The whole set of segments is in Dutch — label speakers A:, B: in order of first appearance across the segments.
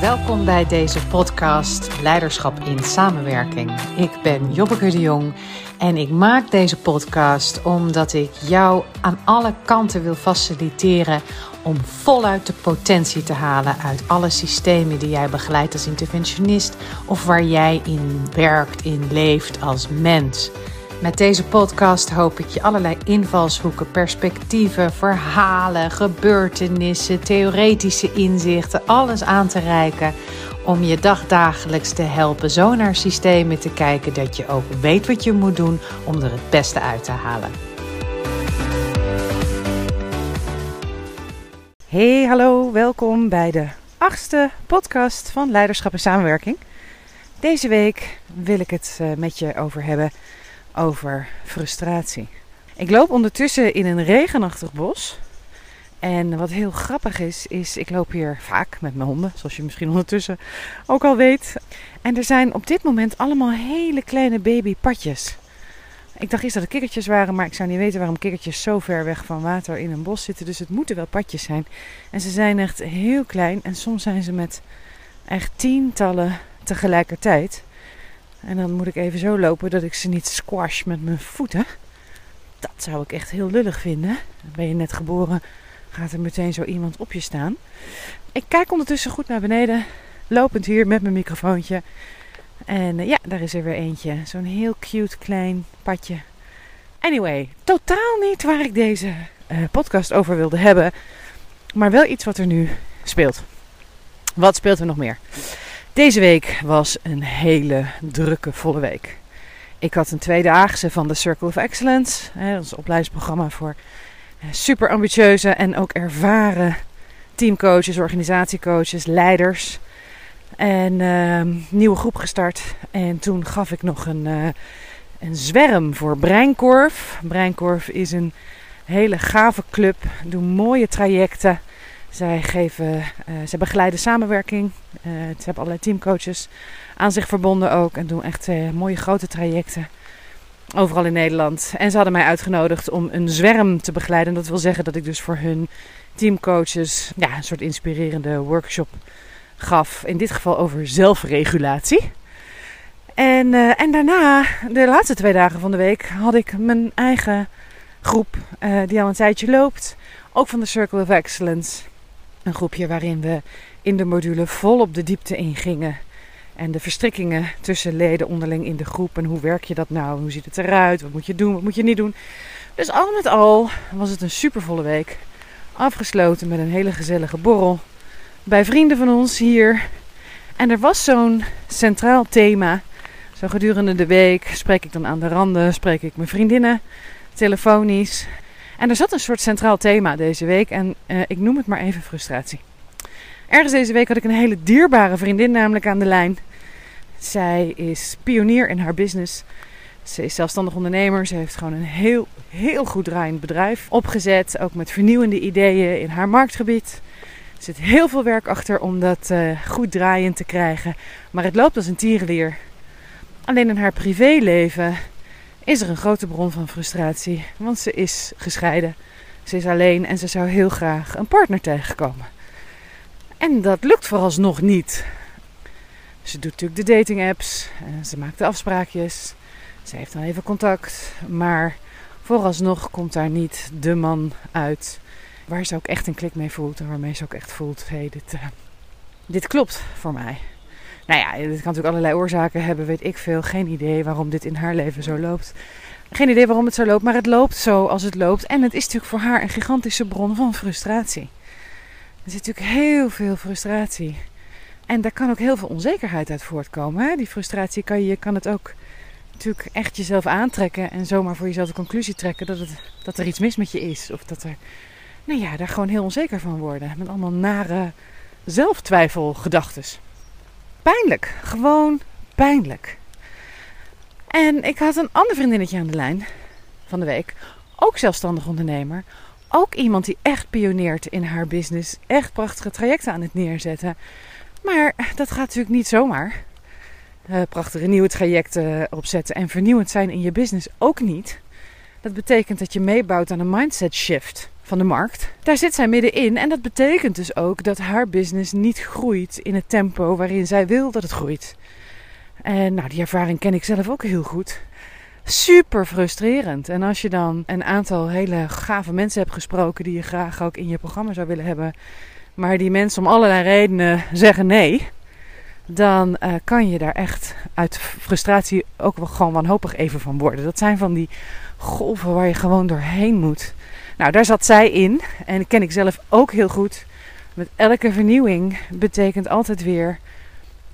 A: Welkom bij deze podcast Leiderschap in Samenwerking. Ik ben Jobbeke de Jong en ik maak deze podcast omdat ik jou aan alle kanten wil faciliteren om voluit de potentie te halen uit alle systemen die jij begeleidt als interventionist of waar jij in werkt, in leeft als mens. Met deze podcast hoop ik je allerlei invalshoeken, perspectieven, verhalen, gebeurtenissen, theoretische inzichten, alles aan te reiken om je dagdagelijks te helpen zo naar systemen te kijken dat je ook weet wat je moet doen om er het beste uit te halen.
B: Hey, hallo, welkom bij de achtste podcast van Leiderschap en Samenwerking. Deze week wil ik het eh, met je over hebben over frustratie. Ik loop ondertussen in een regenachtig bos. En wat heel grappig is, is ik loop hier vaak met mijn honden, zoals je misschien ondertussen ook al weet. En er zijn op dit moment allemaal hele kleine babypadjes. Ik dacht eerst dat het kikkertjes waren, maar ik zou niet weten waarom kikkertjes zo ver weg van water in een bos zitten. Dus het moeten wel padjes zijn. En ze zijn echt heel klein en soms zijn ze met echt tientallen tegelijkertijd. En dan moet ik even zo lopen dat ik ze niet squash met mijn voeten. Dat zou ik echt heel lullig vinden. Ben je net geboren, gaat er meteen zo iemand op je staan. Ik kijk ondertussen goed naar beneden, lopend hier met mijn microfoontje. En eh, ja, daar is er weer eentje. Zo'n heel cute klein padje. Anyway, totaal niet waar ik deze uh, podcast over wilde hebben. Maar wel iets wat er nu speelt. Wat speelt er nog meer? Deze week was een hele drukke, volle week. Ik had een tweedaagse van de Circle of Excellence. Hè, opleidingsprogramma voor eh, super ambitieuze en ook ervaren teamcoaches, organisatiecoaches, leiders. En uh, nieuwe groep gestart. En toen gaf ik nog een, uh, een zwerm voor Breinkorf. Breinkorf is een hele gave club. Doen mooie trajecten. Zij, geven, uh, ze begeleiden samenwerking. Uh, ze hebben allerlei teamcoaches aan zich verbonden ook. En doen echt uh, mooie grote trajecten. Overal in Nederland. En ze hadden mij uitgenodigd om een zwerm te begeleiden. Dat wil zeggen dat ik dus voor hun teamcoaches ja, een soort inspirerende workshop gaf. In dit geval over zelfregulatie. En, en daarna, de laatste twee dagen van de week, had ik mijn eigen groep die al een tijdje loopt. Ook van de Circle of Excellence. Een groepje waarin we in de module vol op de diepte ingingen. En de verstrikkingen tussen leden onderling in de groep. En hoe werk je dat nou? Hoe ziet het eruit? Wat moet je doen? Wat moet je niet doen? Dus al met al was het een supervolle week. Afgesloten met een hele gezellige borrel. Bij vrienden van ons hier. En er was zo'n centraal thema. Zo gedurende de week spreek ik dan aan de randen. Spreek ik mijn vriendinnen telefonisch. En er zat een soort centraal thema deze week en uh, ik noem het maar even frustratie. Ergens deze week had ik een hele dierbare vriendin namelijk aan de lijn. Zij is pionier in haar business. Ze is zelfstandig ondernemer. Ze heeft gewoon een heel, heel goed draaiend bedrijf opgezet. Ook met vernieuwende ideeën in haar marktgebied. Er zit heel veel werk achter om dat uh, goed draaiend te krijgen. Maar het loopt als een tierenlier. Alleen in haar privéleven is er een grote bron van frustratie. Want ze is gescheiden. Ze is alleen en ze zou heel graag een partner tegenkomen. En dat lukt vooralsnog niet. Ze doet natuurlijk de dating apps. Ze maakt de afspraakjes. Ze heeft dan even contact. Maar vooralsnog komt daar niet de man uit waar ze ook echt een klik mee voelt. En waarmee ze ook echt voelt, hé, hey, dit, uh, dit klopt voor mij. Nou ja, dit kan natuurlijk allerlei oorzaken hebben, weet ik veel. Geen idee waarom dit in haar leven zo loopt. Geen idee waarom het zo loopt, maar het loopt zo als het loopt. En het is natuurlijk voor haar een gigantische bron van frustratie. Er zit natuurlijk heel veel frustratie. En daar kan ook heel veel onzekerheid uit voortkomen. Hè? Die frustratie kan je, kan het ook natuurlijk echt jezelf aantrekken en zomaar voor jezelf de conclusie trekken dat, het, dat er iets mis met je is. Of dat er, nou ja, daar gewoon heel onzeker van worden. Met allemaal nare zelftwijfelgedachten pijnlijk. Gewoon pijnlijk. En ik had een ander vriendinnetje aan de lijn van de week. Ook zelfstandig ondernemer. Ook iemand die echt pioneert in haar business. Echt prachtige trajecten aan het neerzetten. Maar dat gaat natuurlijk niet zomaar. Uh, prachtige nieuwe trajecten opzetten en vernieuwend zijn in je business ook niet. Dat betekent dat je meebouwt aan een mindset shift van de markt. Daar zit zij middenin en dat betekent dus ook dat haar business niet groeit in het tempo waarin zij wil dat het groeit. En nou, die ervaring ken ik zelf ook heel goed. Super frustrerend. En als je dan een aantal hele gave mensen hebt gesproken die je graag ook in je programma zou willen hebben, maar die mensen om allerlei redenen zeggen nee, dan uh, kan je daar echt uit frustratie ook wel gewoon wanhopig even van worden. Dat zijn van die golven waar je gewoon doorheen moet. Nou, daar zat zij in en dat ken ik zelf ook heel goed. Met elke vernieuwing betekent altijd weer,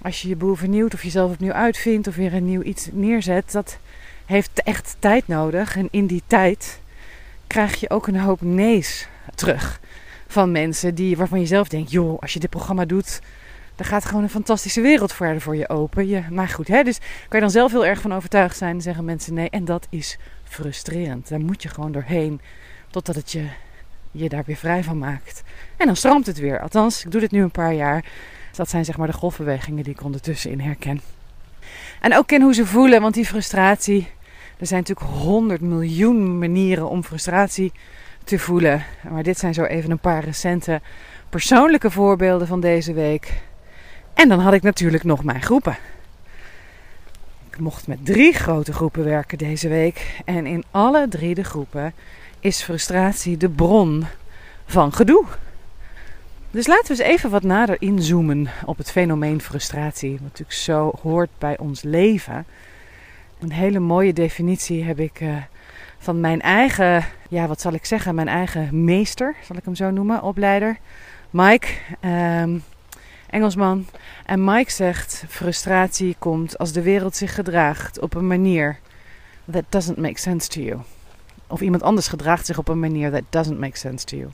B: als je je boel vernieuwt of jezelf opnieuw uitvindt of weer een nieuw iets neerzet, dat heeft echt tijd nodig. En in die tijd krijg je ook een hoop nee's terug van mensen die, waarvan je zelf denkt, joh, als je dit programma doet, dan gaat gewoon een fantastische wereld verder voor je open. Je, maar goed, hè, dus kan je dan zelf heel erg van overtuigd zijn en zeggen mensen nee. En dat is frustrerend. Daar moet je gewoon doorheen totdat het je, je daar weer vrij van maakt. En dan stroomt het weer. Althans, ik doe dit nu een paar jaar. Dat zijn zeg maar de golfbewegingen die ik ondertussen in herken. En ook ken hoe ze voelen, want die frustratie. Er zijn natuurlijk honderd miljoen manieren om frustratie te voelen. Maar dit zijn zo even een paar recente persoonlijke voorbeelden van deze week. En dan had ik natuurlijk nog mijn groepen. Ik mocht met drie grote groepen werken deze week. En in alle drie de groepen is frustratie de bron van gedoe. Dus laten we eens even wat nader inzoomen op het fenomeen frustratie. Wat natuurlijk zo hoort bij ons leven. Een hele mooie definitie heb ik uh, van mijn eigen, ja wat zal ik zeggen, mijn eigen meester, zal ik hem zo noemen, opleider. Mike. Um, Engelsman. En Mike zegt: frustratie komt als de wereld zich gedraagt op een manier that doesn't make sense to you. Of iemand anders gedraagt zich op een manier that doesn't make sense to you.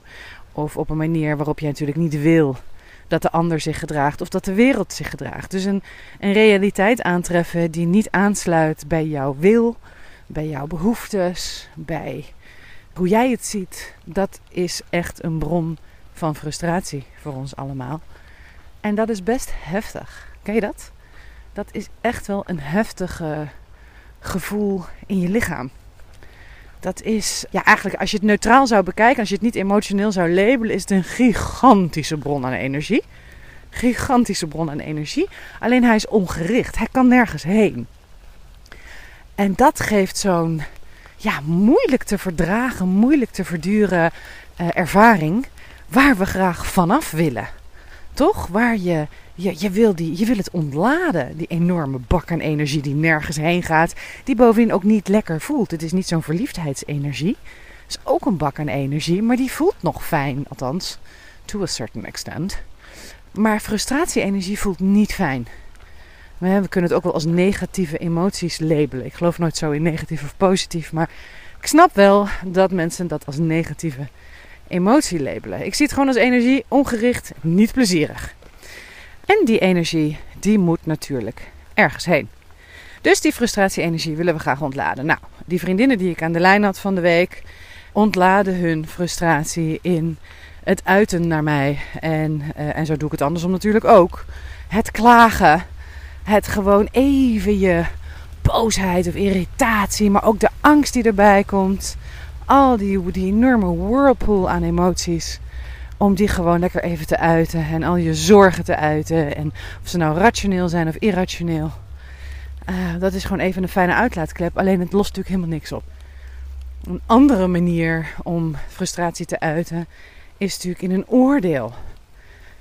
B: Of op een manier waarop jij natuurlijk niet wil dat de ander zich gedraagt of dat de wereld zich gedraagt. Dus een, een realiteit aantreffen die niet aansluit bij jouw wil, bij jouw behoeftes, bij hoe jij het ziet. Dat is echt een bron van frustratie voor ons allemaal. En dat is best heftig. Ken je dat? Dat is echt wel een heftig gevoel in je lichaam. Dat is, ja, eigenlijk als je het neutraal zou bekijken, als je het niet emotioneel zou labelen, is het een gigantische bron aan energie. Gigantische bron aan energie. Alleen hij is ongericht. Hij kan nergens heen. En dat geeft zo'n ja, moeilijk te verdragen, moeilijk te verduren uh, ervaring waar we graag vanaf willen. Toch? Waar je, je, je, wil die, je wil het ontladen. Die enorme bak aan energie die nergens heen gaat. Die bovendien ook niet lekker voelt. Het is niet zo'n verliefdheidsenergie. Het is ook een bak aan energie, maar die voelt nog fijn. Althans, to a certain extent. Maar frustratie-energie voelt niet fijn. We kunnen het ook wel als negatieve emoties labelen. Ik geloof nooit zo in negatief of positief. Maar ik snap wel dat mensen dat als negatieve emotie labelen. Ik zie het gewoon als energie, ongericht, niet plezierig. En die energie, die moet natuurlijk ergens heen. Dus die frustratie-energie willen we graag ontladen. Nou, die vriendinnen die ik aan de lijn had van de week, ontladen hun frustratie in het uiten naar mij. En, uh, en zo doe ik het andersom natuurlijk ook. Het klagen. Het gewoon even je boosheid of irritatie, maar ook de angst die erbij komt al die, die enorme whirlpool aan emoties. Om die gewoon lekker even te uiten. En al je zorgen te uiten. En of ze nou rationeel zijn of irrationeel. Uh, dat is gewoon even een fijne uitlaatklep. Alleen het lost natuurlijk helemaal niks op. Een andere manier om frustratie te uiten is natuurlijk in een oordeel.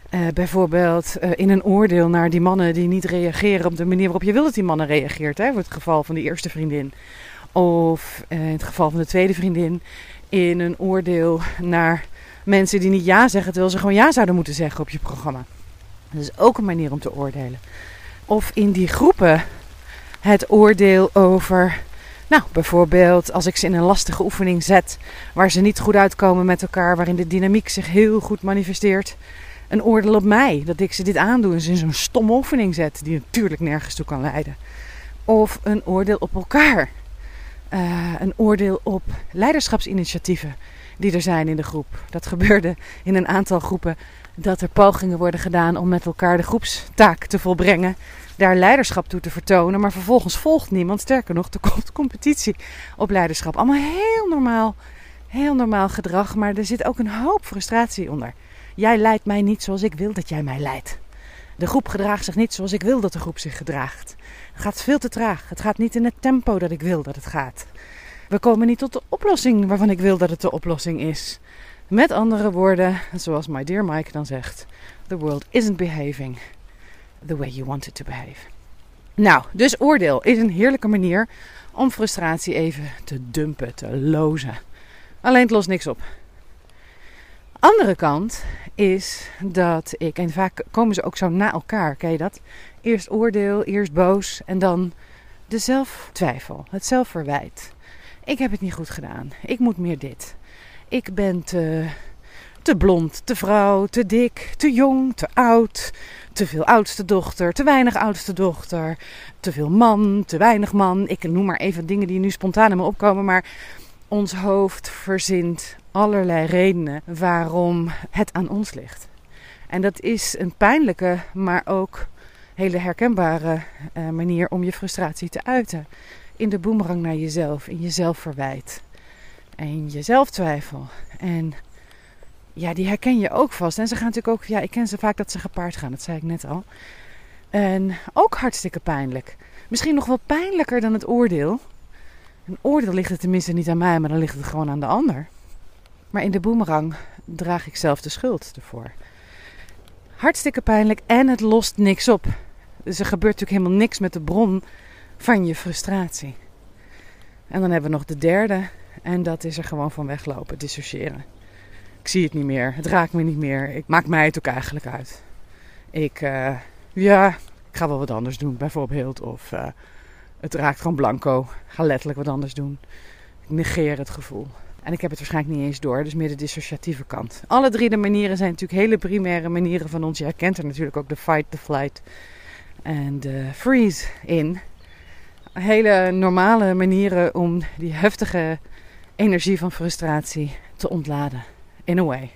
B: Uh, bijvoorbeeld uh, in een oordeel naar die mannen die niet reageren op de manier waarop je wil dat die mannen reageert. Hè, voor het geval van die eerste vriendin. Of eh, in het geval van de tweede vriendin in een oordeel naar mensen die niet ja zeggen terwijl ze gewoon ja zouden moeten zeggen op je programma. Dat is ook een manier om te oordelen. Of in die groepen het oordeel over, nou bijvoorbeeld als ik ze in een lastige oefening zet waar ze niet goed uitkomen met elkaar, waarin de dynamiek zich heel goed manifesteert. Een oordeel op mij, dat ik ze dit aandoe en ze in zo'n stomme oefening zet die natuurlijk nergens toe kan leiden. Of een oordeel op elkaar uh, een oordeel op leiderschapsinitiatieven die er zijn in de groep. Dat gebeurde in een aantal groepen dat er pogingen worden gedaan om met elkaar de groepstaak te volbrengen, daar leiderschap toe te vertonen, maar vervolgens volgt niemand. Sterker nog, er komt competitie op leiderschap. Allemaal heel normaal, Heel normaal gedrag, maar er zit ook een hoop frustratie onder. Jij leidt mij niet zoals ik wil dat jij mij leidt. De groep gedraagt zich niet zoals ik wil dat de groep zich gedraagt. Het gaat veel te traag. Het gaat niet in het tempo dat ik wil dat het gaat. We komen niet tot de oplossing waarvan ik wil dat het de oplossing is. Met andere woorden, zoals my dear Mike dan zegt: The world isn't behaving the way you want it to behave. Nou, dus oordeel is een heerlijke manier om frustratie even te dumpen, te lozen. Alleen het lost niks op. Andere kant is dat ik, en vaak komen ze ook zo na elkaar, ken je dat? Eerst oordeel, eerst boos en dan de zelftwijfel, het zelfverwijt. Ik heb het niet goed gedaan. Ik moet meer dit. Ik ben te, te blond, te vrouw, te dik, te jong, te oud. Te veel oudste dochter, te weinig oudste dochter. Te veel man, te weinig man. Ik noem maar even dingen die nu spontaan in me opkomen. Maar ons hoofd verzint allerlei redenen waarom het aan ons ligt. En dat is een pijnlijke, maar ook hele herkenbare uh, manier om je frustratie te uiten. In de boemerang naar jezelf, in je zelfverwijt en je zelftwijfel. En ja, die herken je ook vast. En ze gaan natuurlijk ook, ja, ik ken ze vaak dat ze gepaard gaan, dat zei ik net al. En ook hartstikke pijnlijk. Misschien nog wel pijnlijker dan het oordeel. Een oordeel ligt het tenminste niet aan mij, maar dan ligt het gewoon aan de ander. Maar in de boemerang draag ik zelf de schuld ervoor. Hartstikke pijnlijk en het lost niks op. Dus er gebeurt natuurlijk helemaal niks met de bron van je frustratie. En dan hebben we nog de derde. En dat is er gewoon van weglopen, dissociëren. Ik zie het niet meer, het raakt me niet meer. Ik maak mij het ook eigenlijk uit. Ik, uh, ja, ik ga wel wat anders doen, bijvoorbeeld. Of uh, het raakt gewoon blanco. Ga letterlijk wat anders doen. Ik negeer het gevoel. En ik heb het waarschijnlijk niet eens door, dus meer de dissociatieve kant. Alle drie de manieren zijn natuurlijk hele primaire manieren van ons. Je herkent er natuurlijk ook de fight, de flight en de freeze in. Hele normale manieren om die heftige energie van frustratie te ontladen. In a way.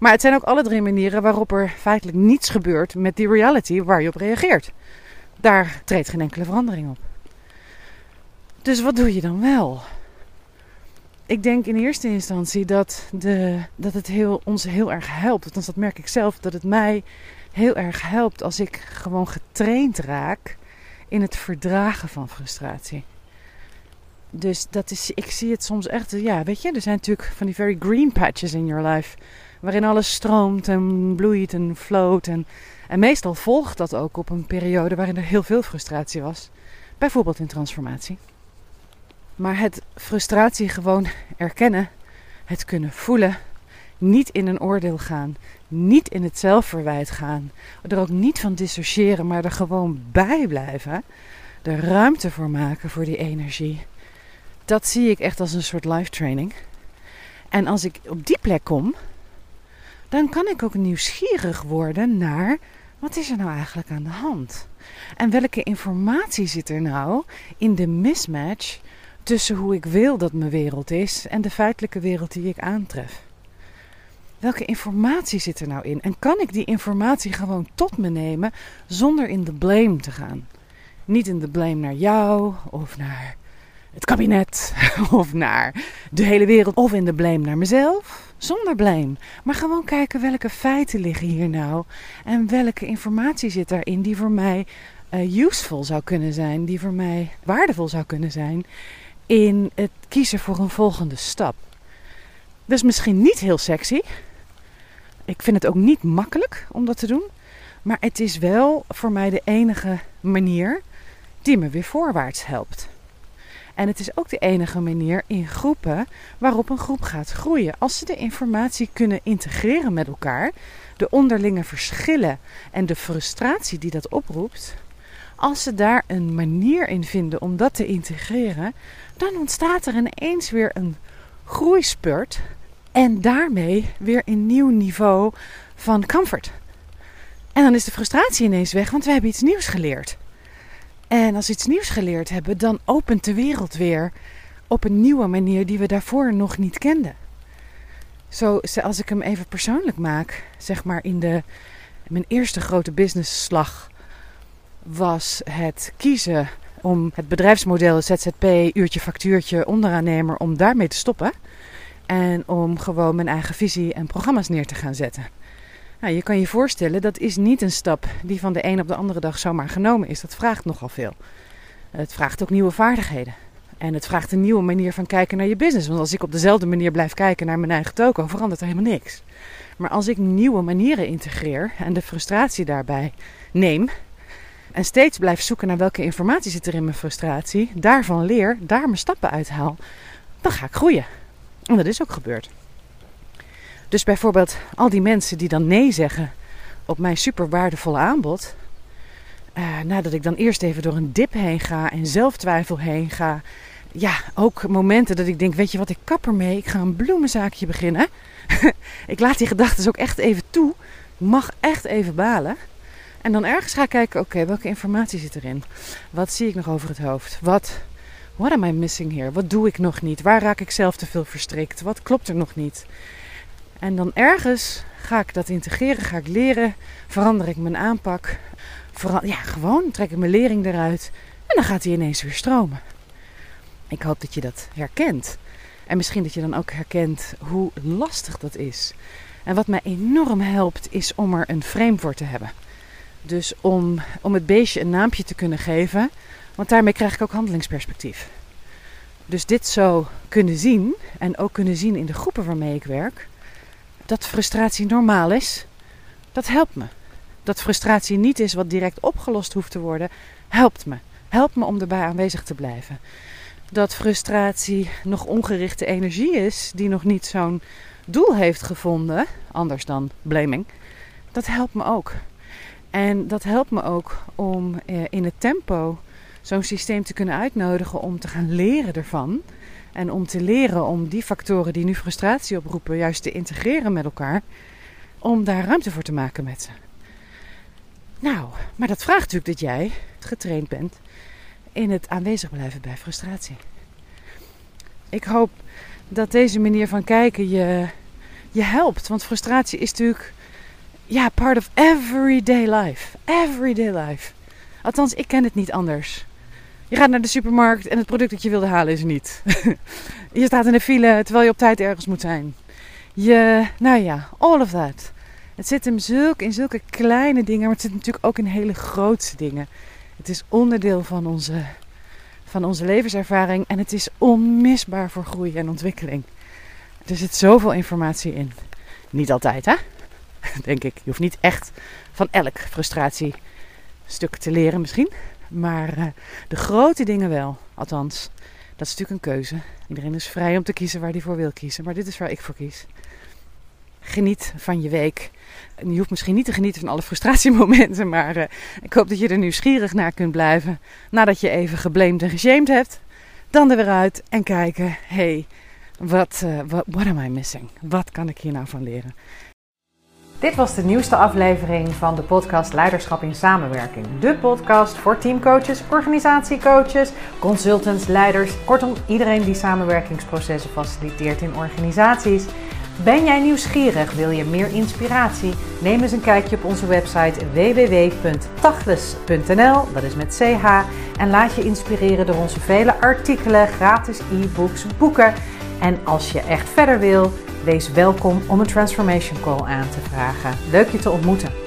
B: Maar het zijn ook alle drie manieren waarop er feitelijk niets gebeurt met die reality waar je op reageert. Daar treedt geen enkele verandering op. Dus wat doe je dan wel? Ik denk in eerste instantie dat, de, dat het heel, ons heel erg helpt. Althans, dat merk ik zelf, dat het mij heel erg helpt als ik gewoon getraind raak in het verdragen van frustratie. Dus dat is, ik zie het soms echt, ja, weet je, er zijn natuurlijk van die very green patches in your life. Waarin alles stroomt en bloeit en floot. En, en meestal volgt dat ook op een periode waarin er heel veel frustratie was. Bijvoorbeeld in transformatie. Maar het frustratie gewoon erkennen, het kunnen voelen, niet in een oordeel gaan, niet in het zelfverwijt gaan, er ook niet van dissociëren, maar er gewoon bij blijven, er ruimte voor maken voor die energie. Dat zie ik echt als een soort life training. En als ik op die plek kom, dan kan ik ook nieuwsgierig worden naar wat is er nou eigenlijk aan de hand? En welke informatie zit er nou in de mismatch tussen hoe ik wil dat mijn wereld is en de feitelijke wereld die ik aantref. Welke informatie zit er nou in? En kan ik die informatie gewoon tot me nemen zonder in de blame te gaan? Niet in de blame naar jou of naar het kabinet of naar de hele wereld of in de blame naar mezelf. Zonder blame. Maar gewoon kijken welke feiten liggen hier nou en welke informatie zit daarin die voor mij uh, useful zou kunnen zijn, die voor mij waardevol zou kunnen zijn in het kiezen voor een volgende stap. Dat is misschien niet heel sexy. Ik vind het ook niet makkelijk om dat te doen. Maar het is wel voor mij de enige manier die me weer voorwaarts helpt. En het is ook de enige manier in groepen waarop een groep gaat groeien. Als ze de informatie kunnen integreren met elkaar, de onderlinge verschillen en de frustratie die dat oproept, als ze daar een manier in vinden om dat te integreren, dan ontstaat er ineens weer een groeispurt en daarmee weer een nieuw niveau van comfort. En dan is de frustratie ineens weg, want we hebben iets nieuws geleerd. En als we iets nieuws geleerd hebben, dan opent de wereld weer op een nieuwe manier die we daarvoor nog niet kenden. Zo, als ik hem even persoonlijk maak, zeg maar in de, mijn eerste grote businessslag was het kiezen om het bedrijfsmodel ZZP, uurtje factuurtje, onderaannemer, om daarmee te stoppen. En om gewoon mijn eigen visie en programma's neer te gaan zetten. Nou, je kan je voorstellen, dat is niet een stap die van de een op de andere dag zomaar genomen is. Dat vraagt nogal veel. Het vraagt ook nieuwe vaardigheden. En het vraagt een nieuwe manier van kijken naar je business. Want als ik op dezelfde manier blijf kijken naar mijn eigen toko, verandert er helemaal niks. Maar als ik nieuwe manieren integreer en de frustratie daarbij neem. En steeds blijf zoeken naar welke informatie zit er in mijn frustratie. Daarvan leer, daar mijn stappen uithaal. Dan ga ik groeien. En dat is ook gebeurd. Dus bijvoorbeeld al die mensen die dan nee zeggen op mijn super waardevolle aanbod. Uh, nadat ik dan eerst even door een dip heen ga en zelftwijfel heen ga. Ja, ook momenten dat ik denk, weet je wat, ik kap ermee. Ik ga een bloemenzaakje beginnen. ik laat die gedachten ook echt even toe. Ik mag echt even balen. En dan ergens ga ik kijken, oké, welke informatie zit erin? Wat zie ik nog over het hoofd? Wat, what am I missing here? Wat doe ik nog niet? Waar raak ik zelf te veel verstrikt? Wat klopt er nog niet? En dan ergens ga ik dat integreren, ga ik leren, verander ik mijn aanpak. ja, gewoon trek ik mijn lering eruit en dan gaat hij ineens weer stromen. Ik hoop dat je dat herkent. En misschien dat je dan ook herkent hoe lastig dat is. En wat mij enorm helpt, is om er een frame voor te hebben. Dus om, om het beestje een naampje te kunnen geven, want daarmee krijg ik ook handelingsperspectief. Dus dit zo kunnen zien en ook kunnen zien in de groepen waarmee ik werk, dat frustratie normaal is, dat helpt me. Dat frustratie niet is wat direct opgelost hoeft te worden, helpt me. Helpt me om erbij aanwezig te blijven. Dat frustratie nog ongerichte energie is, die nog niet zo'n doel heeft gevonden, anders dan blaming, dat helpt me ook. En dat helpt me ook om eh, in het tempo zo'n systeem te kunnen uitnodigen om te gaan leren ervan. En om te leren om die factoren die nu frustratie oproepen, juist te integreren met elkaar. Om daar ruimte voor te maken met ze. Nou, maar dat vraagt natuurlijk dat jij getraind bent in het aanwezig blijven bij frustratie. Ik hoop dat deze manier van kijken je, je helpt. Want frustratie is natuurlijk ja, part of everyday life. Everyday life. Althans, ik ken het niet anders. Je gaat naar de supermarkt en het product dat je wilde halen is er niet. je staat in de file terwijl je op tijd ergens moet zijn. Je, nou ja, all of that. Het zit zulke, in zulke kleine dingen, maar het zit natuurlijk ook in hele grootse dingen. Het is onderdeel van onze, van onze levenservaring en het is onmisbaar voor groei en ontwikkeling. Er zit zoveel informatie in. Niet altijd, hè? Denk ik. Je hoeft niet echt van elk frustratie stuk te leren, misschien. Maar uh, de grote dingen wel. Althans, dat is natuurlijk een keuze. Iedereen is vrij om te kiezen waar hij voor wil kiezen. Maar dit is waar ik voor kies. Geniet van je week. Je hoeft misschien niet te genieten van alle frustratiemomenten. Maar uh, ik hoop dat je er nieuwsgierig naar kunt blijven. Nadat je even geblamed en geshamed hebt. Dan er weer uit en kijken. hey, wat uh, what am I missing? Wat kan ik hier nou van leren?
A: Dit was de nieuwste aflevering van de podcast Leiderschap in Samenwerking. De podcast voor teamcoaches, organisatiecoaches, consultants, leiders, kortom iedereen die samenwerkingsprocessen faciliteert in organisaties. Ben jij nieuwsgierig? Wil je meer inspiratie? Neem eens een kijkje op onze website www.tachles.nl, dat is met ch, en laat je inspireren door onze vele artikelen, gratis e-books, boeken. En als je echt verder wil, Wees welkom om een Transformation Call aan te vragen. Leuk je te ontmoeten.